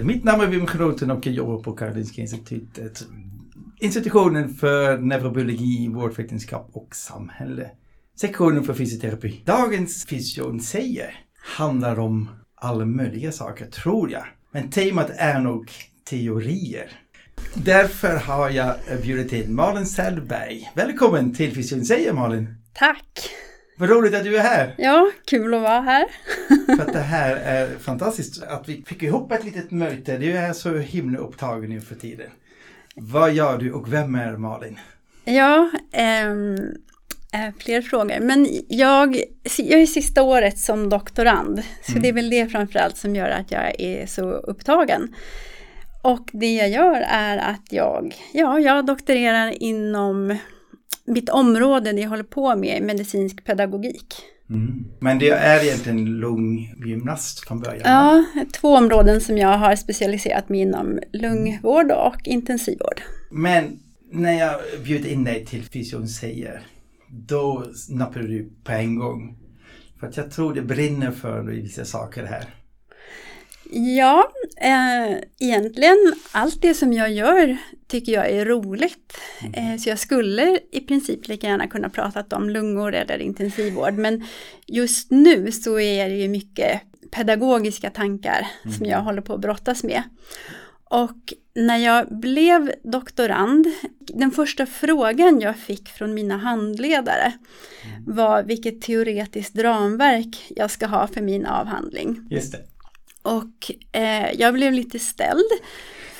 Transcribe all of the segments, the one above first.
Vision. Mitt namn är Wim Groten och jag jobbar på Karolinska Institutet. Institutionen för neurobiologi, vårdvetenskap och samhälle. Sektionen för fysioterapi. Dagens Fysion säger handlar om alla möjliga saker, tror jag. Men temat är nog teorier. Därför har jag bjudit in Malin Sellberg. Välkommen till Fysion säger Malin. Tack! Vad roligt att du är här! Ja, kul att vara här. För att det här är fantastiskt att vi fick ihop ett litet möte. Du är så himla upptagen nu för tiden. Vad gör du och vem är Malin? Ja, eh, fler frågor. Men jag, jag är sista året som doktorand. Så mm. det är väl det framförallt som gör att jag är så upptagen. Och det jag gör är att jag, ja, jag doktorerar inom mitt område, det jag håller på med, medicinsk pedagogik. Mm. Men det är egentligen lunggymnast från början? Ja, två områden som jag har specialiserat mig inom lungvård och intensivvård. Men när jag bjöd in dig till Fysion säger, då nappade du på en gång. För att jag tror det brinner för vissa saker här. Ja, eh, egentligen allt det som jag gör tycker jag är roligt. Mm. Eh, så jag skulle i princip lika gärna kunna prata om lungor eller intensivvård. Men just nu så är det ju mycket pedagogiska tankar mm. som jag håller på att brottas med. Och när jag blev doktorand, den första frågan jag fick från mina handledare mm. var vilket teoretiskt ramverk jag ska ha för min avhandling. Just det. Och eh, jag blev lite ställd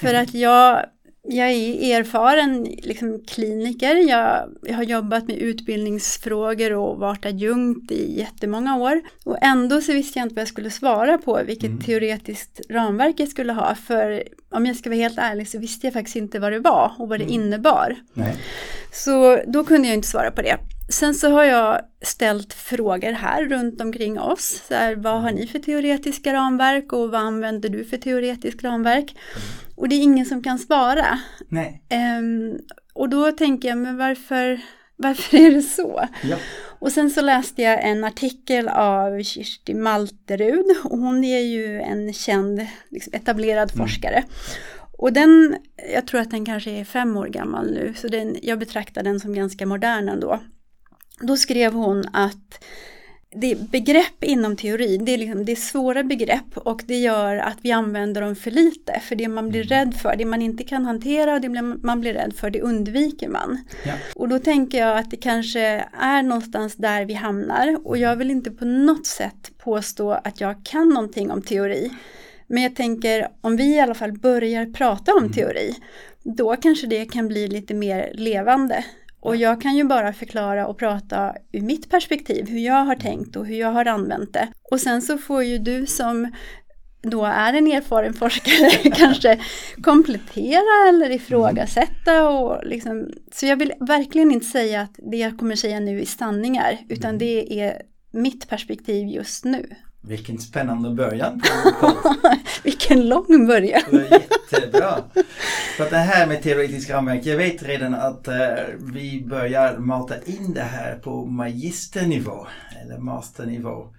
för att jag, jag är erfaren liksom, kliniker. Jag, jag har jobbat med utbildningsfrågor och varit adjunkt i jättemånga år. Och ändå så visste jag inte vad jag skulle svara på, vilket mm. teoretiskt ramverk jag skulle ha. För om jag ska vara helt ärlig så visste jag faktiskt inte vad det var och vad det mm. innebar. Nej. Så då kunde jag inte svara på det. Sen så har jag ställt frågor här runt omkring oss. Så här, vad har ni för teoretiska ramverk och vad använder du för teoretiskt ramverk? Och det är ingen som kan svara. Nej. Um, och då tänker jag, men varför, varför är det så? Ja. Och sen så läste jag en artikel av Kirsti Malterud. Och hon är ju en känd, liksom etablerad mm. forskare. Och den, jag tror att den kanske är fem år gammal nu, så den, jag betraktar den som ganska modern ändå. Då skrev hon att det är begrepp inom teori, det är, liksom, det är svåra begrepp och det gör att vi använder dem för lite. För det man blir mm. rädd för, det man inte kan hantera och det man blir rädd för, det undviker man. Ja. Och då tänker jag att det kanske är någonstans där vi hamnar. Och jag vill inte på något sätt påstå att jag kan någonting om teori. Men jag tänker om vi i alla fall börjar prata om mm. teori, då kanske det kan bli lite mer levande. Och jag kan ju bara förklara och prata ur mitt perspektiv, hur jag har tänkt och hur jag har använt det. Och sen så får ju du som då är en erfaren forskare kanske komplettera eller ifrågasätta. Och liksom, så jag vill verkligen inte säga att det jag kommer säga nu är sanningar, utan mm. det är mitt perspektiv just nu. Vilken spännande början Vilken lång början! Jättebra! För att det här med teoretisk ramverk, jag vet redan att uh, vi börjar mata in det här på magisternivå eller masternivå.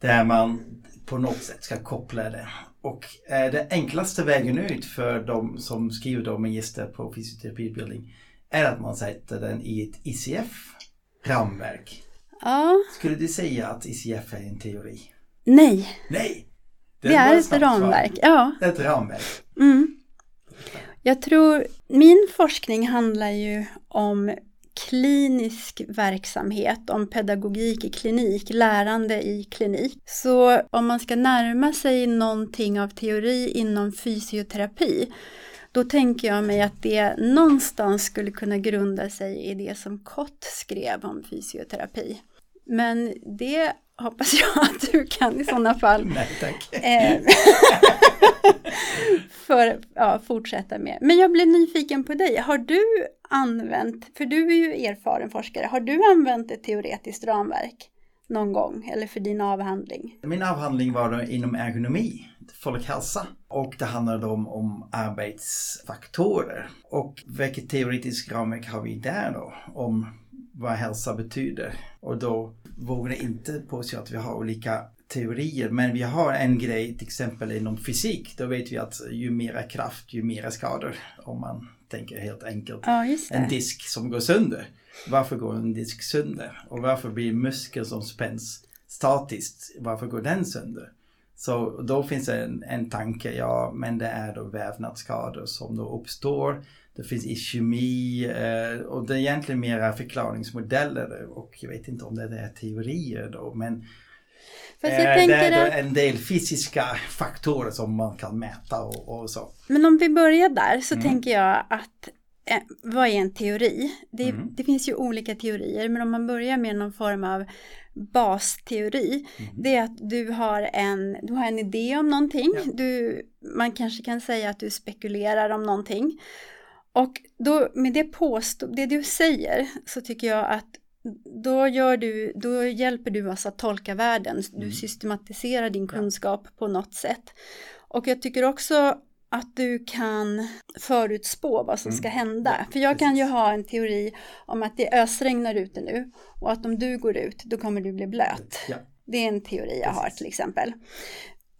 Där man på något sätt ska koppla det. Och uh, den enklaste vägen ut för de som skriver då magister på fysioterapiutbildning är att man sätter den i ett ICF-ramverk. Ja. Skulle du säga att ICF är en teori? Nej. Nej. Det, det är ett ramverk. Ja. Ett ramverk. Mm. Jag tror, min forskning handlar ju om klinisk verksamhet, om pedagogik i klinik, lärande i klinik. Så om man ska närma sig någonting av teori inom fysioterapi, då tänker jag mig att det någonstans skulle kunna grunda sig i det som Kott skrev om fysioterapi. Men det hoppas jag att du kan i sådana fall. Nej, tack. Eh, för ja, fortsätta med. Men jag blev nyfiken på dig. Har du använt, för du är ju erfaren forskare, har du använt ett teoretiskt ramverk någon gång eller för din avhandling? Min avhandling var inom ergonomi, folkhälsa och det handlade om, om arbetsfaktorer. Och vilket teoretiskt ramverk har vi där då? Om vad hälsa betyder. Och då vågar inte påstå att vi har olika teorier. Men vi har en grej, till exempel inom fysik. Då vet vi att ju mera kraft, ju mera skador. Om man tänker helt enkelt. Ja. En disk som går sönder. Varför går en disk sönder? Och varför blir muskeln som spänns statiskt, varför går den sönder? Så då finns det en, en tanke, ja men det är då vävnadsskador som då uppstår. Det finns i kemi eh, och det är egentligen mera förklaringsmodeller och jag vet inte om det är teorier då men Fast eh, jag det tänker är en del fysiska faktorer som man kan mäta och, och så. men om vi börjar där så Mm. tänker jag att eh, vad är en teori? Det, Mm. det finns ju olika teorier men om man börjar med någon form av basteori Mm. det är att du har en, du har en idé om någonting. Ja. Du, man kanske kan säga att du spekulerar om någonting. Och då med det påstå, det du säger så tycker jag att då, gör du, då hjälper du oss att tolka världen. Du Mm. systematiserar din Ja. kunskap på något sätt. Och jag tycker också att du kan förutspå vad som Mm. ska hända. För jag kan ju precis. ha en teori om att det ösregnar ute nu och att om du går ut då kommer du bli blöt. Ja. Det är en teori jag har Precis. till exempel.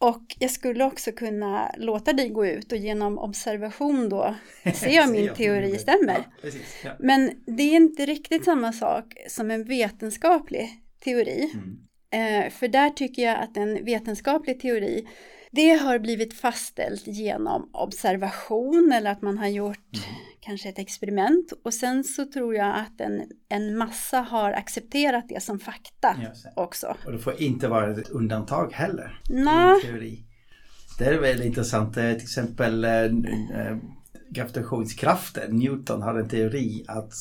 Och jag skulle också kunna låta dig gå ut och genom observation då se om min teori stämmer. Ja, ja. Men det är inte riktigt samma sak som en vetenskaplig teori. Mm. Eh, för där tycker jag att en vetenskaplig teori det har blivit fastställt genom observation eller att man har gjort Mm. Kanske ett experiment och sen så tror jag att en, en massa har accepterat det som fakta också. Och det får inte vara ett undantag heller. Nej. teori. Det är väldigt intressant. Eh, Till exempel eh, eh, gravitationskraften. Newton hade en teori att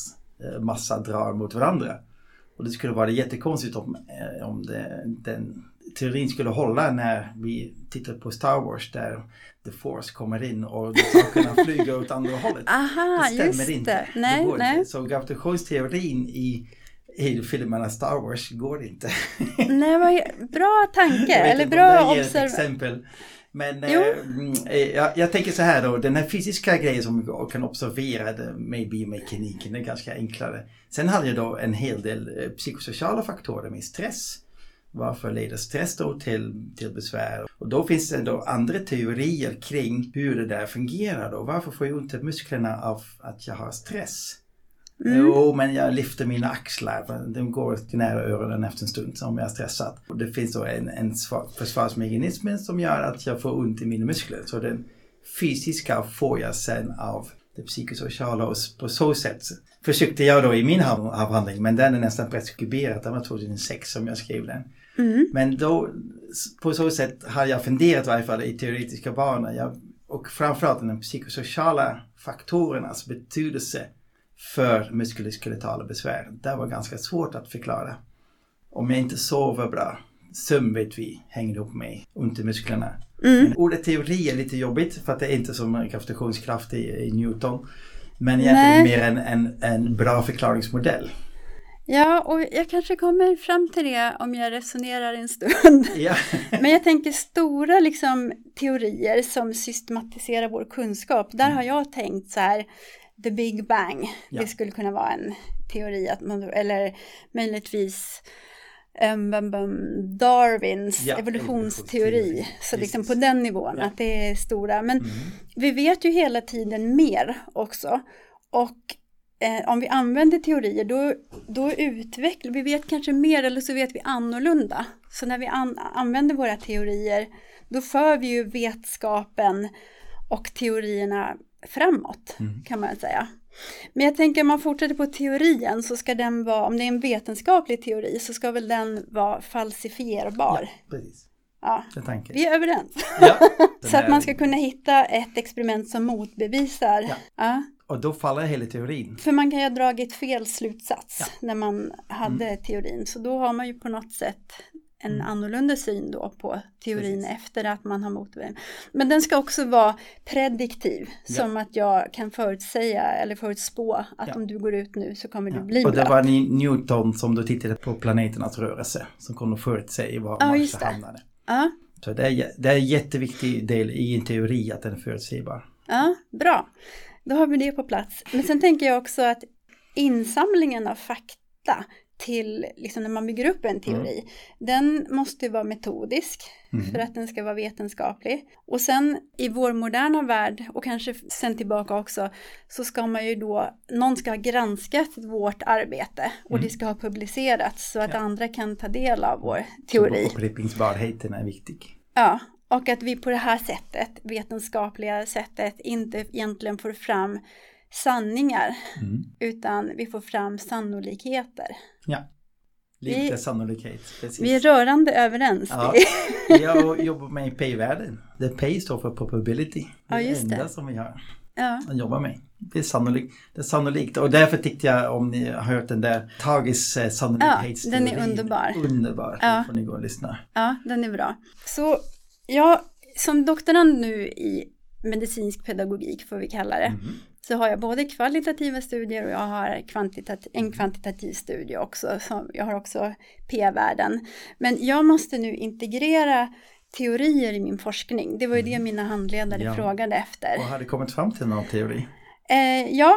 massa drar mot varandra. Och det skulle vara jättekonstigt om, om det, den teorin skulle hålla när vi tittar på Star Wars där The Force kommer in och sakerna flyger åt andra hållet. Aha, Det stämmer just inte. det. Nej, går nej. Inte. Så gravitationsteorin i, i filmerna Star Wars går inte. Nej, vad, bra tanke, Jag eller inte bra det observation. exempel. Men eh, mm, eh, jag, jag tänker så här då, den här fysiska grejen som vi kan observera det med biomekaniken, det är ganska enklare. Sen har jag då en hel del eh, psykosociala faktorer med stress. Varför leder då till, till besvär? Och då finns det då andra teorier kring hur det där fungerar då. Varför får jag ont i musklerna av att jag har stress? Mm. Jo, men jag lyfter mina axlar. De går till nära öronen efter en stund om jag är stressad. Och det finns då en, en sva- försvarsmekanism som gör att jag får ont i mina muskler. Så den fysiska får jag sen av det psykosociala och på så sätt försökte jag då i min av- avhandling, men den är nästan preskriberad. Det var 2006 som jag skrev den. Mm. Men då, på så sätt har jag funderat i varje fall i teoretiska banor. Jag, och framförallt den psykosociala faktorernas betydelse för muskuloskeletala besvär. Det var ganska svårt att förklara. Om jag inte sover bra, sömn vet vi hänger ihop med ont i musklerna. Mm. Men ordet teori är lite jobbigt för att det är inte som gravitationskraft i, i Newton. Men egentligen Nej. mer en, en, en bra förklaringsmodell. Ja, och jag kanske kommer fram till det om jag resonerar en stund. Ja. Men jag tänker stora liksom, teorier som systematiserar vår kunskap. Där har jag tänkt så här, the big bang. Ja. Det skulle kunna vara en teori, att man, eller möjligtvis um, bum, bum, Darwins Ja, evolutionsteori. evolutionsteori. Så liksom Precis. på den nivån, att det är stora. Men Mm. vi vet ju hela tiden mer också. Och eh, om vi använder teorier då, då utvecklar vi, vet kanske mer eller så vet vi annorlunda. Så när vi an, använder våra teorier då för vi ju vetskapen och teorierna framåt Mm. kan man säga. Men jag tänker om man fortsätter på teorin så ska den vara, om det är en vetenskaplig teori så ska väl den vara falsifierbar. Precis, Ja, är vi är överens. Ja, Så att man ska kunna hitta ett experiment som motbevisar. Ja. Och då faller hela teorin. För man kan ju ha dragit fel slutsats Ja. när man hade teorin. Så då har man ju på något sätt en Mm. annorlunda syn då på teorin Precis. efter att man har motbevisat. Men den ska också vara prediktiv. Ja. Som att jag kan förutsäga eller förutspå att Ja. om du går ut nu så kommer du Ja. bli Och det blöt. var Newton som då tittade på planeternas rörelse som kunde förutsäga var Ja, Mars hamnade. Ja, Så det är, det är en jätteviktig del i en teori att den är förutsägbar. ja, bra. Då har vi det på plats. Men sen tänker jag också att insamlingen av fakta till, liksom när man bygger upp en teori, den måste vara metodisk Mm. för att den ska vara vetenskaplig. Och sen i vår moderna värld och kanske sen tillbaka också så ska man ju då, någon ska ha granskat vårt arbete och det ska ha publicerats så att Mm. Ja. andra kan ta del av vår teori. Upprepningsbarheten är viktig. Ja, och att vi på det här sättet, vetenskapliga sättet, inte egentligen får fram sanningar Mm. utan vi får fram sannolikheter. Ja. Lite Vi- sannolikhet. Precis. Vi är rörande överens. Ja. Jag jobbar med i P-världen. Det P står för probability. Det är Ja, just det enda som vi har Ja, att jobba med. Det är sannolikt. Det är sannolikt. Och därför tyckte jag, om ni har hört den där, Tagis eh, sannolikhetsteori. Ja, den är underbar. Underbar. Ja. Får ni gå och lyssna. ja, den är bra. Så jag, som doktorand nu i medicinsk pedagogik får vi kalla det, Mhm. så har jag både kvalitativa studier och jag har kvantitat- en kvantitativ studie också. Så jag har också P-värden. Men jag måste nu integrera teorier i min forskning. Det var ju det mina handledare Ja. frågade efter. Och har du kommit fram till någon teori? Eh, ja,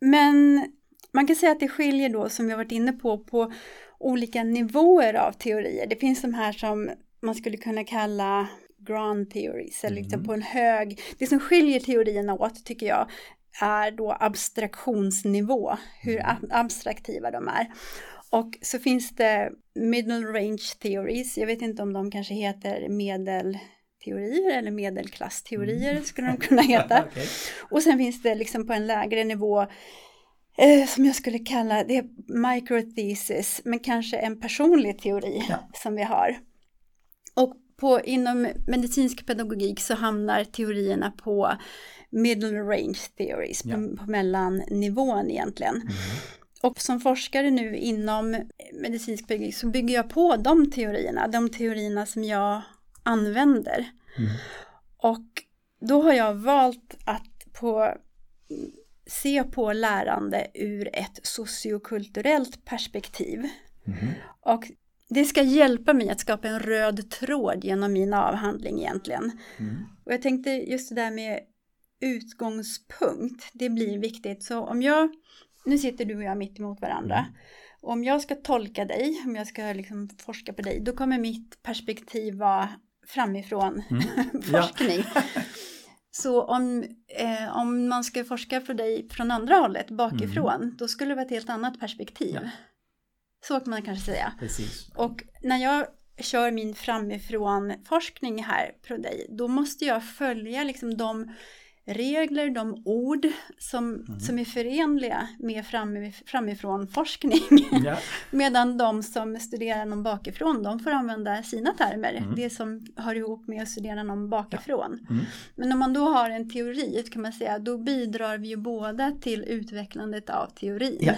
men man kan säga att det skiljer då, som vi har varit inne på, på olika nivåer av teorier. Det finns de här som man skulle kunna kalla grand theories, eller liksom Mm. på en hög... Det som skiljer teorierna åt, tycker jag, är då abstraktionsnivå, hur Mm. ab- abstraktiva de är. Och så finns det middle range theories, jag vet inte om de kanske heter medelteorier eller medelklassteorier skulle de kunna heta. Okej. Och sen finns det liksom på en lägre nivå eh, som jag skulle kalla det microthesis, men kanske en personlig teori Ja. som vi har. Och på, inom medicinsk pedagogik så hamnar teorierna på middle range theories, Ja. på, på mellannivån egentligen. Och som forskare nu inom medicinsk pedagogik så bygger jag på de teorierna, de teorierna som jag använder. Mm. Och då har jag valt att på, se på lärande ur ett sociokulturellt perspektiv. Mhm. Och det ska hjälpa mig att skapa en röd tråd genom min avhandling egentligen. Mm. Och jag tänkte just det där med utgångspunkt, det blir viktigt. Så om jag, nu sitter du och jag mitt emot varandra. Mm. Och om jag ska tolka dig, om jag ska liksom forska på dig, då kommer mitt perspektiv vara framifrån Mm. Forskning. Så om, eh, om man ska forska på dig från andra hållet, bakifrån, då skulle det vara ett helt annat perspektiv. Mm. Ja. Så kan man kanske säga. Precis. Och när jag kör min framifrån forskning här på dig, då måste jag följa liksom de regler, de ord som, Mm. som är förenliga med framif- framifrån forskning. Ja. Medan de som studerar någon bakifrån, de får använda sina termer, Mm. det som hör ihop med att studera någon bakifrån. Mm. Men om man då har en teori, kan man säga, då bidrar vi ju båda till utvecklandet av teorin. Ja.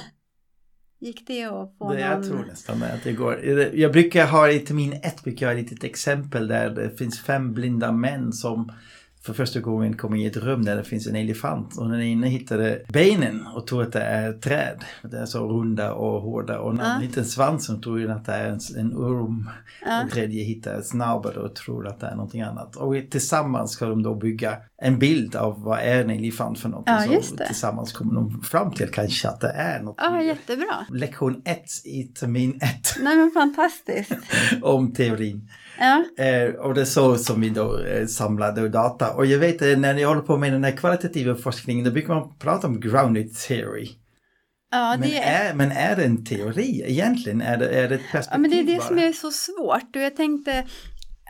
Gick det att få Det, jag någon... tror nästan att det går. Jag brukar ha i termin ett brukar jag ha ett litet exempel där det finns fem blinda män som för första gången kommer i ett rum där det finns en elefant och den ena hittade benen och tror att det är träd. Det är så runda och hårda och andra Ja. hittar svansen och tror att det är en, en orm. Ja. Och tredje hittar snabel och tror att det är någonting annat. Och tillsammans ska de då bygga en bild av vad är en elefant för något. Ja, så just det. tillsammans kommer de fram till kanske att det är något. Ja, jättebra. Lektion 1 i termin 1 Nej men fantastiskt. om teorin. Ja, Eh, och det är så som vi då eh, samlade data. Och jag vet eh, när ni håller på med den här kvalitativa forskningen då brukar man prata om grounded theory. ja, men, är, är, men är det en teori egentligen? Är det, är det ett perspektiv ja men det är det bara? som är så svårt och jag tänkte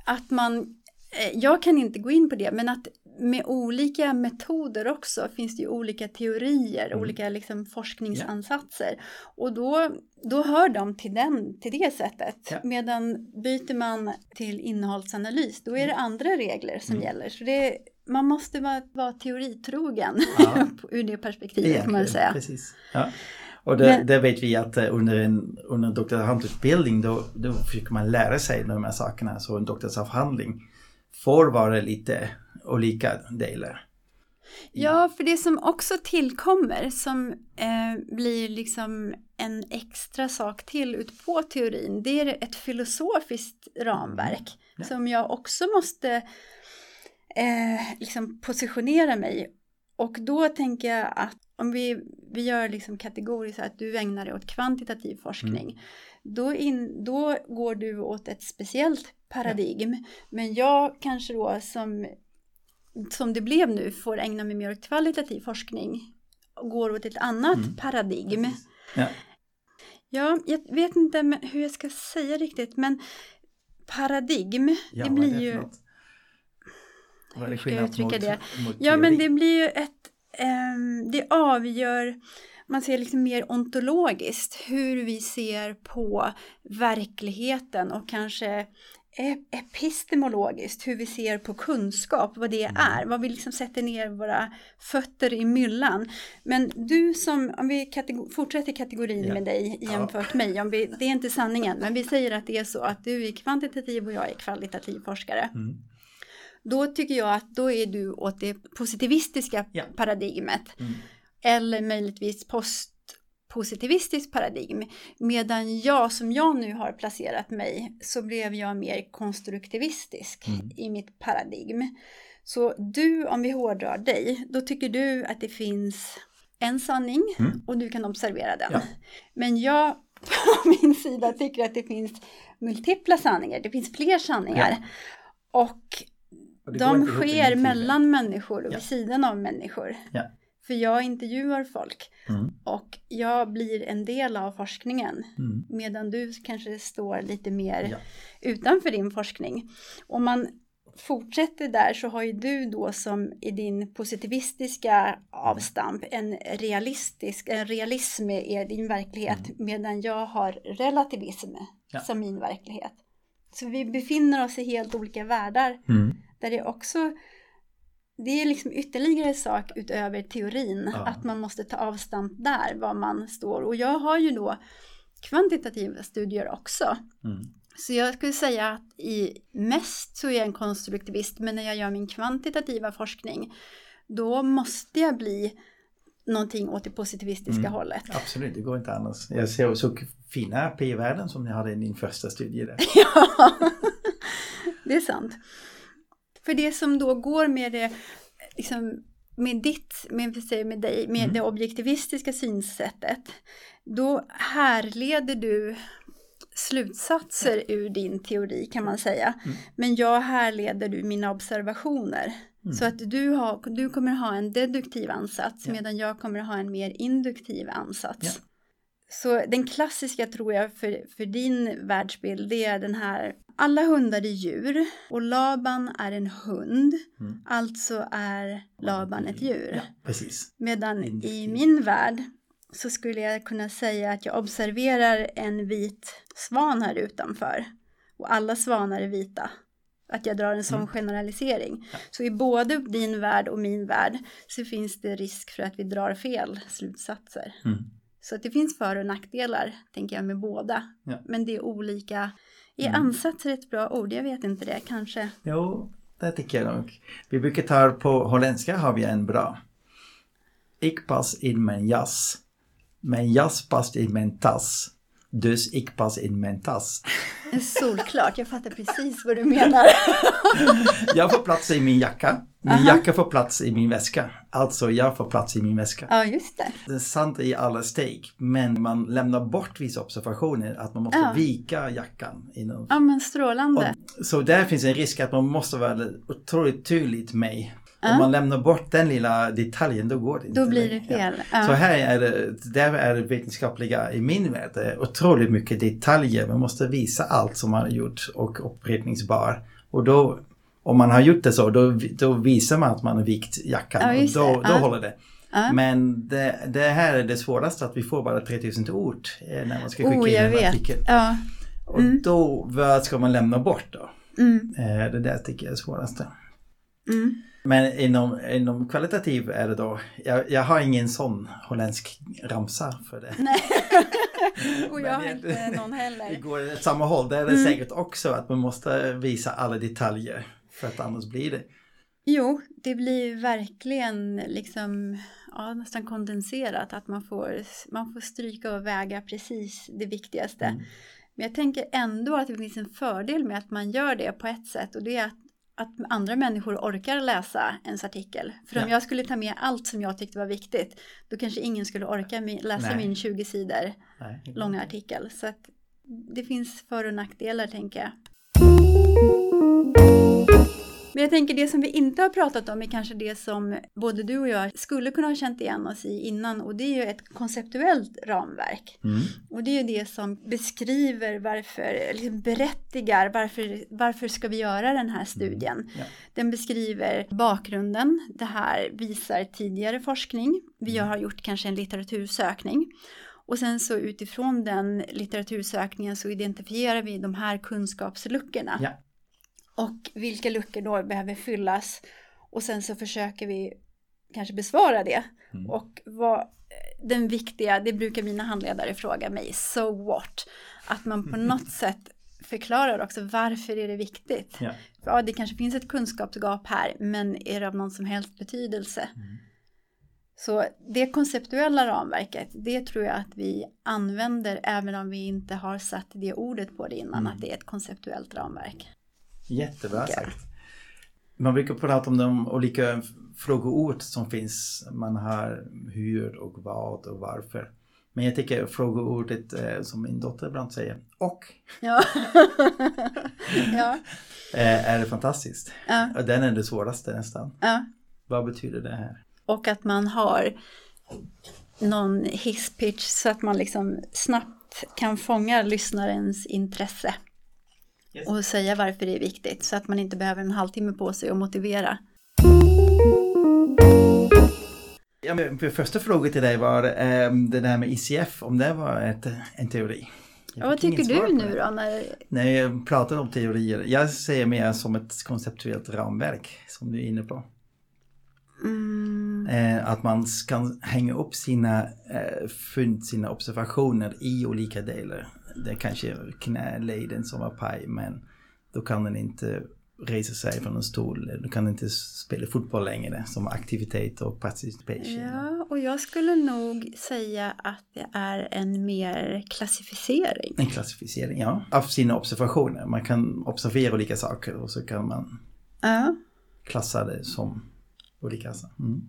att man, eh, jag kan inte gå in på det, men att med olika metoder också finns det ju olika teorier, Mm. olika liksom forskningsansatser. Och då, då hör de till, den, till det sättet. Ja. Medan byter man till innehållsanalys, då är det andra regler som Mm. gäller. Så det, man måste vara, vara teoritrogen Ja. ur det perspektivet kan man Egentligen, säga. Precis. Ja. Och det, Men- det vet vi att eh, under en, under en doktorandutbildning då, då försöker man lära sig de här sakerna. Så en doktorsavhandling får vara lite olika delar. Ja, för det som också tillkommer som eh, blir liksom en extra sak till ut på teorin, det är ett filosofiskt ramverk Ja. som jag också måste eh, liksom positionera mig. Och då tänker jag att om vi, vi gör liksom kategoriskt att du ägnar dig åt kvantitativ forskning. Mm. Då, in, då går du åt ett speciellt paradigm. Ja. Men jag kanske då som, som det blev nu får ägna mig mer åt kvalitativ forskning. Och går åt ett annat mm. paradigm. Ja. ja, jag vet inte hur jag ska säga riktigt men paradigm, ja, det blir ju... Vad är det skillnad mot, det? Mot ja, men det blir ju ett... Um, det avgör man ser liksom mer ontologiskt hur vi ser på verkligheten och kanske epistemologiskt, hur vi ser på kunskap, vad det mm. är, vad vi liksom sätter ner våra fötter i myllan. Men du som, om vi kategor fortsätter kategorin ja. med dig jämfört ja. mig, om vi, det är inte sanningen, men vi säger att det är så att du är kvantitativ och jag är kvalitativ forskare. Mm. Då tycker jag att då är du åt det positivistiska ja. paradigmet. Mm. Eller möjligtvis post positivistiskt paradigm. Medan jag som jag nu har placerat mig så blev jag mer konstruktivistisk mm. i mitt paradigm. Så du, om vi hårdrar dig, då tycker du att det finns en sanning mm. och du kan observera den. Ja. Men jag på min sida tycker att det finns multipla sanningar, det finns fler sanningar. Ja. Och, och de sker mellan människor och ja. vid sidan av människor. Ja. För jag intervjuar folk mm. och jag blir en del av forskningen mm. medan du kanske står lite mer ja. utanför din forskning. Om man fortsätter där så har ju du då som i din positivistiska avstamp en realistisk, en realism i din verklighet mm. medan jag har relativism ja. som min verklighet. Så vi befinner oss i helt olika världar mm. där det också det är liksom ytterligare sak utöver teorin, ja. att man måste ta avstamp där, var man står. Och jag har ju då kvantitativa studier också. Mm. Så jag skulle säga att i mest så är jag en konstruktivist, men när jag gör min kvantitativa forskning, då måste jag bli någonting åt det positivistiska mm. hållet. Absolut, det går inte annars. Jag ser så fina p-värden som ni hade i din första studie där. ja, det är sant. För det som då går med det, liksom, med ditt, med, med dig, med mm. det objektivistiska synsättet, då härleder du slutsatser ur din teori kan man säga. Mm. Men jag härleder du mina observationer. Mm. Så att du, har, du kommer ha en deduktiv ansats ja. medan jag kommer ha en mer induktiv ansats. Ja. Så den klassiska tror jag för, för din världsbild det är den här alla hundar är djur och Laban är en hund. Mm. Alltså är Laban ett djur. Ja, precis. Medan i min värld så skulle jag kunna säga att jag observerar en vit svan här utanför. Och alla svanar är vita. Att jag drar en sån mm. generalisering. Ja. Så i både din värld och min värld så finns det risk för att vi drar fel slutsatser. Mm. Så att det finns för och nackdelar, tänker jag, med båda. Ja. Men det är olika är mm. ansats ett bra ord? Jag vet inte det, kanske. Jo, det tycker jag nog. Vi brukar ta på holländska har vi en bra. Ik pas in mijn jas. Mijn jas past in mijn tas. Dus ik pas in mijn tas. Solklart, jag fattar precis vad du menar. jag får plats i min jacka. Min Aha. jacka får plats i min väska. Alltså jag får plats i min väska. Ja, just det. Det är sant i alla steg. Men man lämnar bort vissa observationer. Att man måste ja. vika jackan. Inom. Ja, men strålande. Och, så där finns en risk att man måste vara otroligt tydligt med Om man lämnar bort den lilla detaljen då går det inte. Då blir det fel. Ja. Så här är det, där är det vetenskapliga i min värld otroligt mycket detaljer. Man måste visa allt som man har gjort och upprepningsbar. Och då, om man har gjort det så, då, då visar man att man har vikt jackan. Ja, och då, då håller det. Men det, det, här är det svåraste att vi får bara 3000 ord eh, när man ska skicka oh, in en vet. artikel. Ja. Och mm. då, vad ska man lämna bort då? Mm. Eh, det där tycker jag är det svåraste. Mm. Men inom, inom kvalitativ är det då, jag, jag har ingen sån holländsk ramsa för det. Nej, och jag har inte någon heller. Det går åt samma håll, där är det mm. säkert också att man måste visa alla detaljer för att annars blir det. Jo, det blir verkligen liksom ja, nästan kondenserat att man får, man får stryka och väga precis det viktigaste. Mm. Men jag tänker ändå att det finns en fördel med att man gör det på ett sätt och det är att att andra människor orkar läsa ens artikel. För om Ja. jag skulle ta med allt som jag tyckte var viktigt, då kanske ingen skulle orka läsa Nej. min 20 sidor Nej, långa artikel. Så att det finns för och nackdelar tänker jag. Men jag tänker det som vi inte har pratat om är kanske det som både du och jag skulle kunna ha känt igen oss i innan och det är ju ett konceptuellt ramverk. Mm. Och det är ju det som beskriver varför, liksom berättigar varför, varför ska vi göra den här studien. Ja. Den beskriver bakgrunden, det här visar tidigare forskning, vi har gjort kanske en litteratursökning. Och sen så utifrån den litteratursökningen så identifierar vi de här kunskapsluckorna. Ja. Och vilka luckor då behöver fyllas. Och sen så försöker vi kanske besvara det. Mm. Och vad den viktiga, det brukar mina handledare fråga mig, so what? Att man på något sätt förklarar också varför är det viktigt. Ja. För, ja, det kanske finns ett kunskapsgap här, men är det av någon som helst betydelse? Mm. Så det konceptuella ramverket, det tror jag att vi använder även om vi inte har satt det ordet på det innan, Mm. att det är ett konceptuellt ramverk. Jättebra sagt. Man brukar prata om de olika frågeord som finns. Man har hur och vad och varför. Men jag tycker frågeordet eh, som min dotter ibland säger, och, Ja, ja, eh, är det fantastiskt. ja, Och Den är det svåraste nästan. ja. Vad betyder det här? Och att man har någon hisspitch så att man liksom snabbt kan fånga lyssnarens intresse. Yes. Och säga varför det är viktigt så att man inte behöver en halvtimme på sig att motivera. Ja, men för första frågan till dig var eh, det där med ICF, om det var ett, en teori. Ja, vad tycker du nu då? När, När jag pratar om teorier, jag ser mer som ett konceptuellt ramverk som du är inne på. mm, Eh, att man kan hänga upp sina eh, fynd, sina observationer i olika delar. Det är kanske knäleden som var paj, men då kan den inte resa sig från en stol. Du kan inte spela fotboll längre som aktivitet och participation. ja, och jag skulle nog säga att det är en mer klassificering. En klassificering, ja. Av sina observationer. Man kan observera olika saker och så kan man Ja. klassa det som olika. Mm.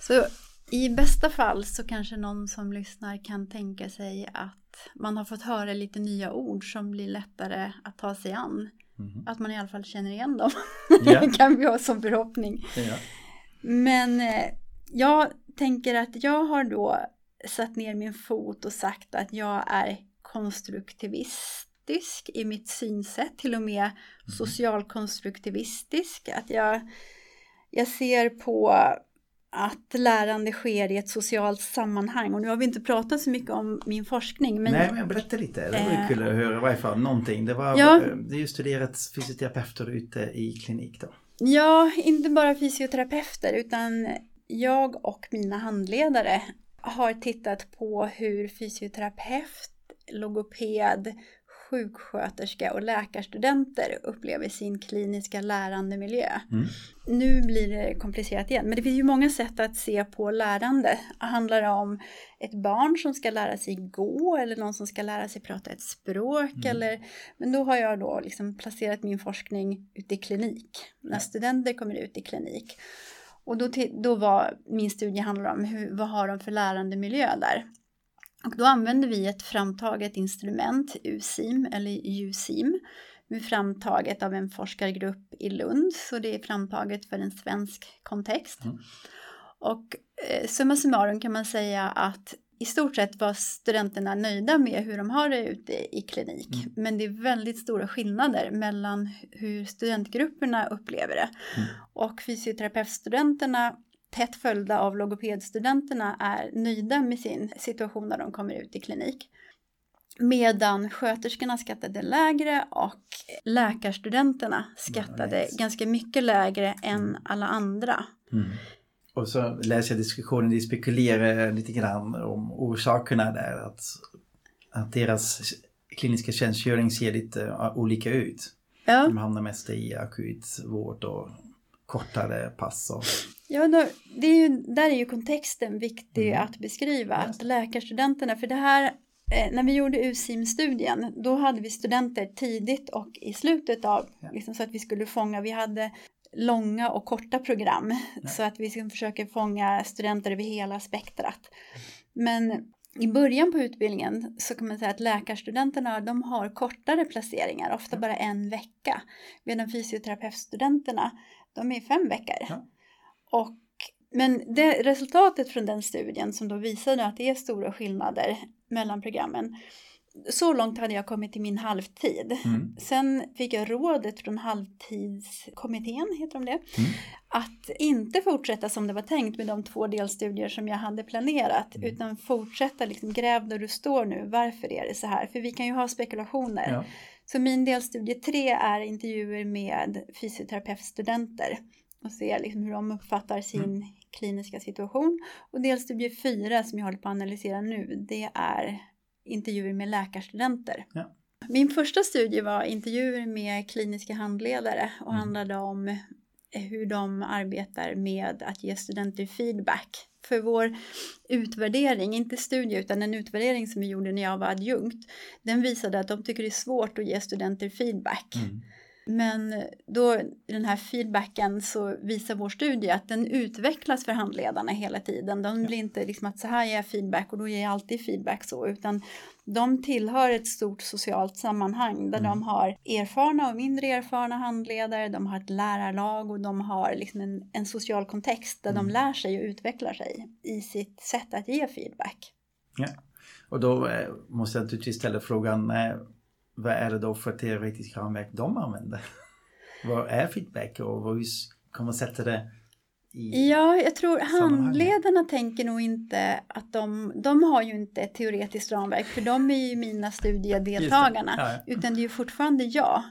Så i bästa fall så kanske någon som lyssnar kan tänka sig att man har fått höra lite nya ord som blir lättare att ta sig an. Mhm. Att man i alla fall känner igen dem. Det kan vi ha som förhoppning. Ja. Men eh, jag tänker att jag har då satt ner min fot och sagt att jag är konstruktivistisk i mitt synsätt, till och med socialkonstruktivistisk. Att jag, jag ser på att lärande sker i ett socialt sammanhang. Och nu har vi inte pratat så mycket om min forskning. Men Nej, men berätta lite. Det Eh, ju kul att höra i varje fall någonting. Det var, Ja. det är ju studerat fysioterapeuter ute i klinik då. Ja, inte bara fysioterapeuter utan jag och mina handledare har tittat på hur fysioterapeut, logoped, sjuksköterska och läkarstudenter upplever sin kliniska lärandemiljö. Mm. Nu blir det komplicerat igen, men det finns ju många sätt att se på lärande. Handlar det om ett barn som ska lära sig gå eller någon som ska lära sig prata ett språk? Mm. Eller, men då har jag då liksom placerat min forskning ute i klinik, när studenter kommer ut i klinik. Och då, då var min studie handlar om hur, vad har de för lärandemiljö där? Och då använder vi ett framtaget instrument, USIM eller USIM, framtaget av en forskargrupp i Lund, så det är framtaget för en svensk kontext. Mm. Och eh, summa summarum kan man säga att i stort sett var studenterna nöjda med hur de har det ute i klinik. Mm. Men det är väldigt stora skillnader mellan hur studentgrupperna upplever det. Mm. Och fysioterapeutstudenterna tätt följda av logopedstudenterna är nöjda med sin situation när de kommer ut i klinik. Medan sköterskorna skattade lägre och läkarstudenterna skattade Nice. ganska mycket lägre än alla andra. Mm. Och så läser jag diskussionen, de spekulerar lite grann om orsakerna där. Att, att deras kliniska tjänstgöring ser lite uh, olika ut. Ja, De hamnar mest i akut vård och kortare pass. Och, ja då, det är ju, där är ju kontexten viktig Mm. att beskriva. Att läkarstudenterna, för det här, eh, när vi gjorde USIM-studien, då hade vi studenter tidigt och i slutet av, liksom, så att vi skulle fånga, vi hade långa och korta program så att vi ska försöka fånga studenter över hela spektrat. Men i början på utbildningen så kan man säga att läkarstudenterna de har kortare placeringar, ofta bara en vecka. Medan fysioterapeutstudenterna, de är fem veckor. Ja. Och, men det, resultatet från den studien som då visade att det är stora skillnader mellan programmen. Så långt hade jag kommit i min halvtid. Mm. Sen fick jag rådet från halvtidskommittén, heter de det, Mm. att inte fortsätta som det var tänkt med de två delstudier som jag hade planerat, Mm. utan fortsätta liksom gräv där du står nu, varför är det så här? För vi kan ju ha spekulationer. Ja. Så min delstudie tre är intervjuer med fysioterapeutstudenter och se liksom hur de uppfattar sin Mm. kliniska situation. Och delstudie fyra som jag håller på att analysera nu, det är intervjuer med läkarstudenter. Ja. Min första studie var intervjuer med kliniska handledare och Mm. handlade om hur de arbetar med att ge studenter feedback. För vår utvärdering, inte studie utan en utvärdering som vi gjorde när jag var adjunkt, den visade att de tycker det är svårt att ge studenter feedback. Mm. Men då den här feedbacken så visar vår studie att den utvecklas för handledarna hela tiden. De blir inte liksom att så här ger jag feedback och då ger jag alltid feedback så, utan de tillhör ett stort socialt sammanhang där Mm. de har erfarna och mindre erfarna handledare, de har ett lärarlag och de har liksom en, en social kontext där Mm. de lär sig och utvecklar sig i sitt sätt att ge feedback. Ja. Och då eh, måste jag naturligtvis ställa frågan, eh, vad är det då för teoretiskt ramverk de använder? vad är feedback och hur kommer man sätta det i? Ja, jag tror handledarna tänker nog inte att de, de har ju inte ett teoretiskt ramverk för de är ju mina studiedeltagarna. Ja, ja. Utan det är ju fortfarande jag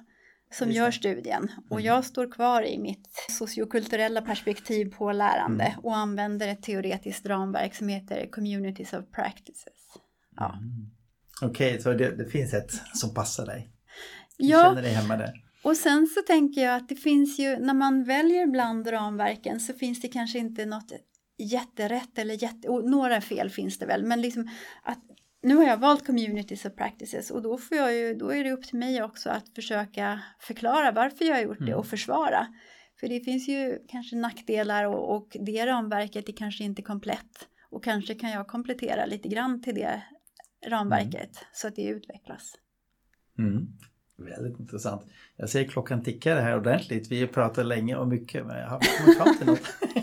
som Just gör det. studien och Mm. jag står kvar i mitt sociokulturella perspektiv på lärande Mm. och använder ett teoretiskt ramverk som heter Communities of Practices. Ja, Mm. Okej, så det, det finns ett som passar dig? Du ja känner dig hemma där? och sen så tänker jag att det finns ju, när man väljer bland ramverken så finns det kanske inte något jätterätt eller jätte, och några fel finns det väl, men liksom att nu har jag valt communities of practices och då, får jag ju, då är det upp till mig också att försöka förklara varför jag har gjort det Mm. och försvara. För det finns ju kanske nackdelar och, och det ramverket är kanske inte komplett. Och kanske kan jag komplettera lite grann till det ramverket så att det utvecklas. Mm. Väldigt intressant. Jag ser klockan tickar här ordentligt. Vi pratar länge och mycket men jag har kommit fram till något.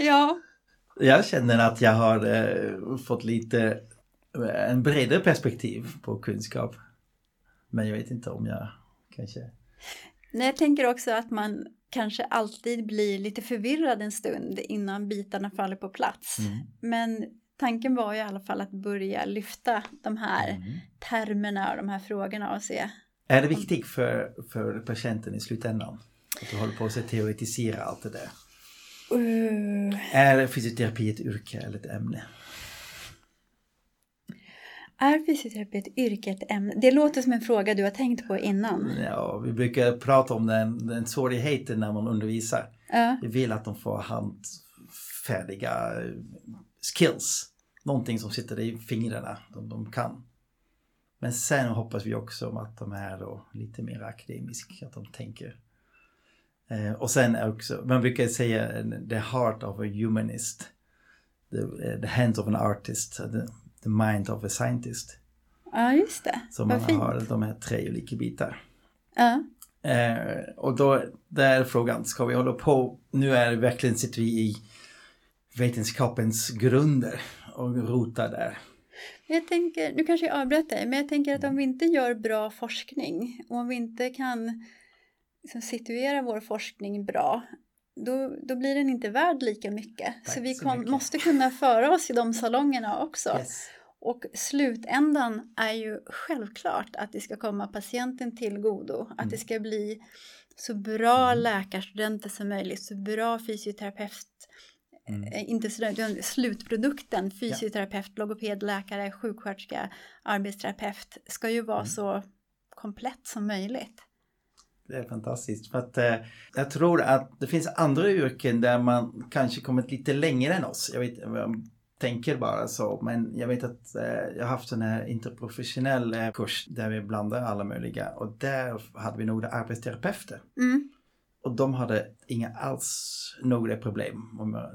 Ja, Jag känner att jag har eh, fått lite eh, en bredare perspektiv på kunskap. Men jag vet inte om jag kanske... Nej, jag tänker också att man kanske alltid blir lite förvirrad en stund innan bitarna faller på plats. Mm. Men tanken var i alla fall att börja lyfta de här Mm. termerna och de här frågorna och se. Är det viktigt för, för patienten i slutändan? Att du håller på att teoretisera allt det där. Uh, Är fysioterapi ett yrke eller ett ämne? är fysioterapi ett yrke ett ämne? Det låter som en fråga du har tänkt på innan. Ja, vi brukar prata om den, den svårigheten när man undervisar. Ja, Vi vill att de får handfärdiga skills. Någonting som sitter i fingrarna, de, de kan. Men sen hoppas vi också om att de är då lite mer akademiska, att de tänker. Eh, och sen är också, man brukar säga the heart of a humanist. The, eh, the hands of an artist, the, the mind of a scientist. ja just det. Så Vad man fint. har de här tre olika bitar. Ja. Eh, och då där är frågan, ska vi hålla på, nu är det verkligen sitter vi i vetenskapens grunder och rotar där. Jag tänker, nu kanske jag avbröt dig, men jag tänker att om vi inte gör bra forskning och om vi inte kan liksom, situera vår forskning bra, då, då blir den inte värd lika mycket. Tack så vi så kon- mycket. måste kunna föra oss i de salongerna också. Yes. Och slutändan är ju självklart att det ska komma patienten till godo, att Mm. det ska bli så bra Mm. läkarstudenter som möjligt, så bra fysioterapeut, Mm. eh, inte student, utan slutprodukten, fysioterapeut, logoped, läkare, sjuksköterska, arbetsterapeut, ska ju vara Mm. så komplett som möjligt. Det är fantastiskt. För att eh, jag tror att det finns andra yrken där man kanske kommit lite längre än oss. Jag vet, eh, tänker bara så. Men jag vet att eh, jag har haft en här interprofessionell eh, kurs där vi blandar alla möjliga och där hade vi några arbetsterapeuter. Mm. Och de hade inga alls några problem,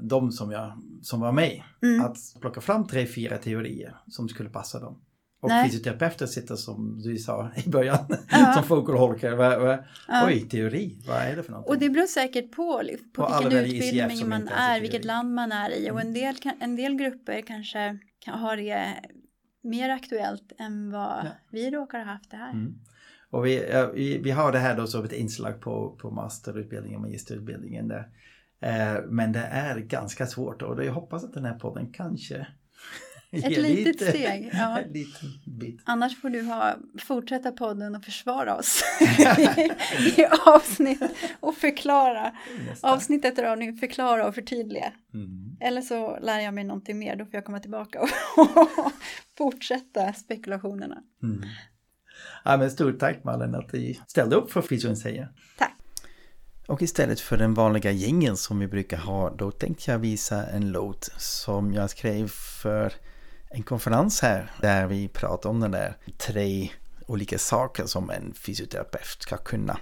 de som, jag, som var med, Mm. att plocka fram tre, fyra teorier som skulle passa dem. Och Nej. fysioterapeuter sitter som du sa i början, Ja. som va, Ja. Oj, teori, vad är det för någonting? Och det beror säkert på, på Och vilken utbildning som man är vilket teori. land man är i. Och Mm. en del, kan- en del grupper kanske kan ha det mer aktuellt än vad Ja. vi råkar ha haft det här. Mm. Och vi, vi, vi har det här då som ett inslag på, på masterutbildningen, magisterutbildningen där. Eh, men det är ganska svårt och jag hoppas att den här podden kanske Ett ger litet lite- steg, ja. en liten bit. Annars får du ha, fortsätta podden och försvara oss i avsnitt och förklara. Nästan. Avsnitt rör nu förklara och förtydliga. Mm. Eller så lär jag mig någonting mer, då får jag komma tillbaka och fortsätta spekulationerna. Mm. Ja, men stort tack Malin att du ställde upp för Fysion säger. Tack. Och istället för den vanliga jingeln som vi brukar ha, då tänkte jag visa en låt som jag skrev för en konferens här, där vi pratade om den där tre olika saker som en fysioterapeut ska kunna.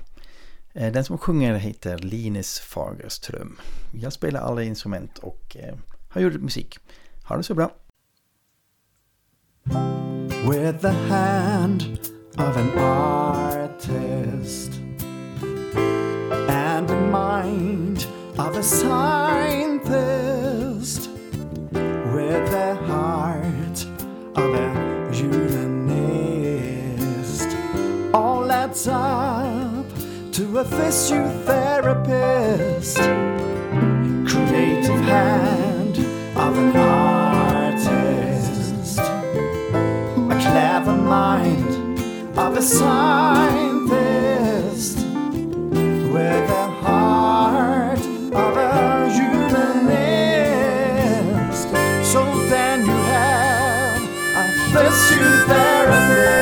Eh, Den som sjunger heter Linus Fagerström. Jag spelar alla instrument och eh, har gjort musik. Ha det så bra! with the hand of an artist and the mind of a scientist with the heart of a humanist. All adds up to a physiotherapist. Creative hand of an artist. A clever mind of a scientist with a heart of a humanist. So then you have a physiotherapist.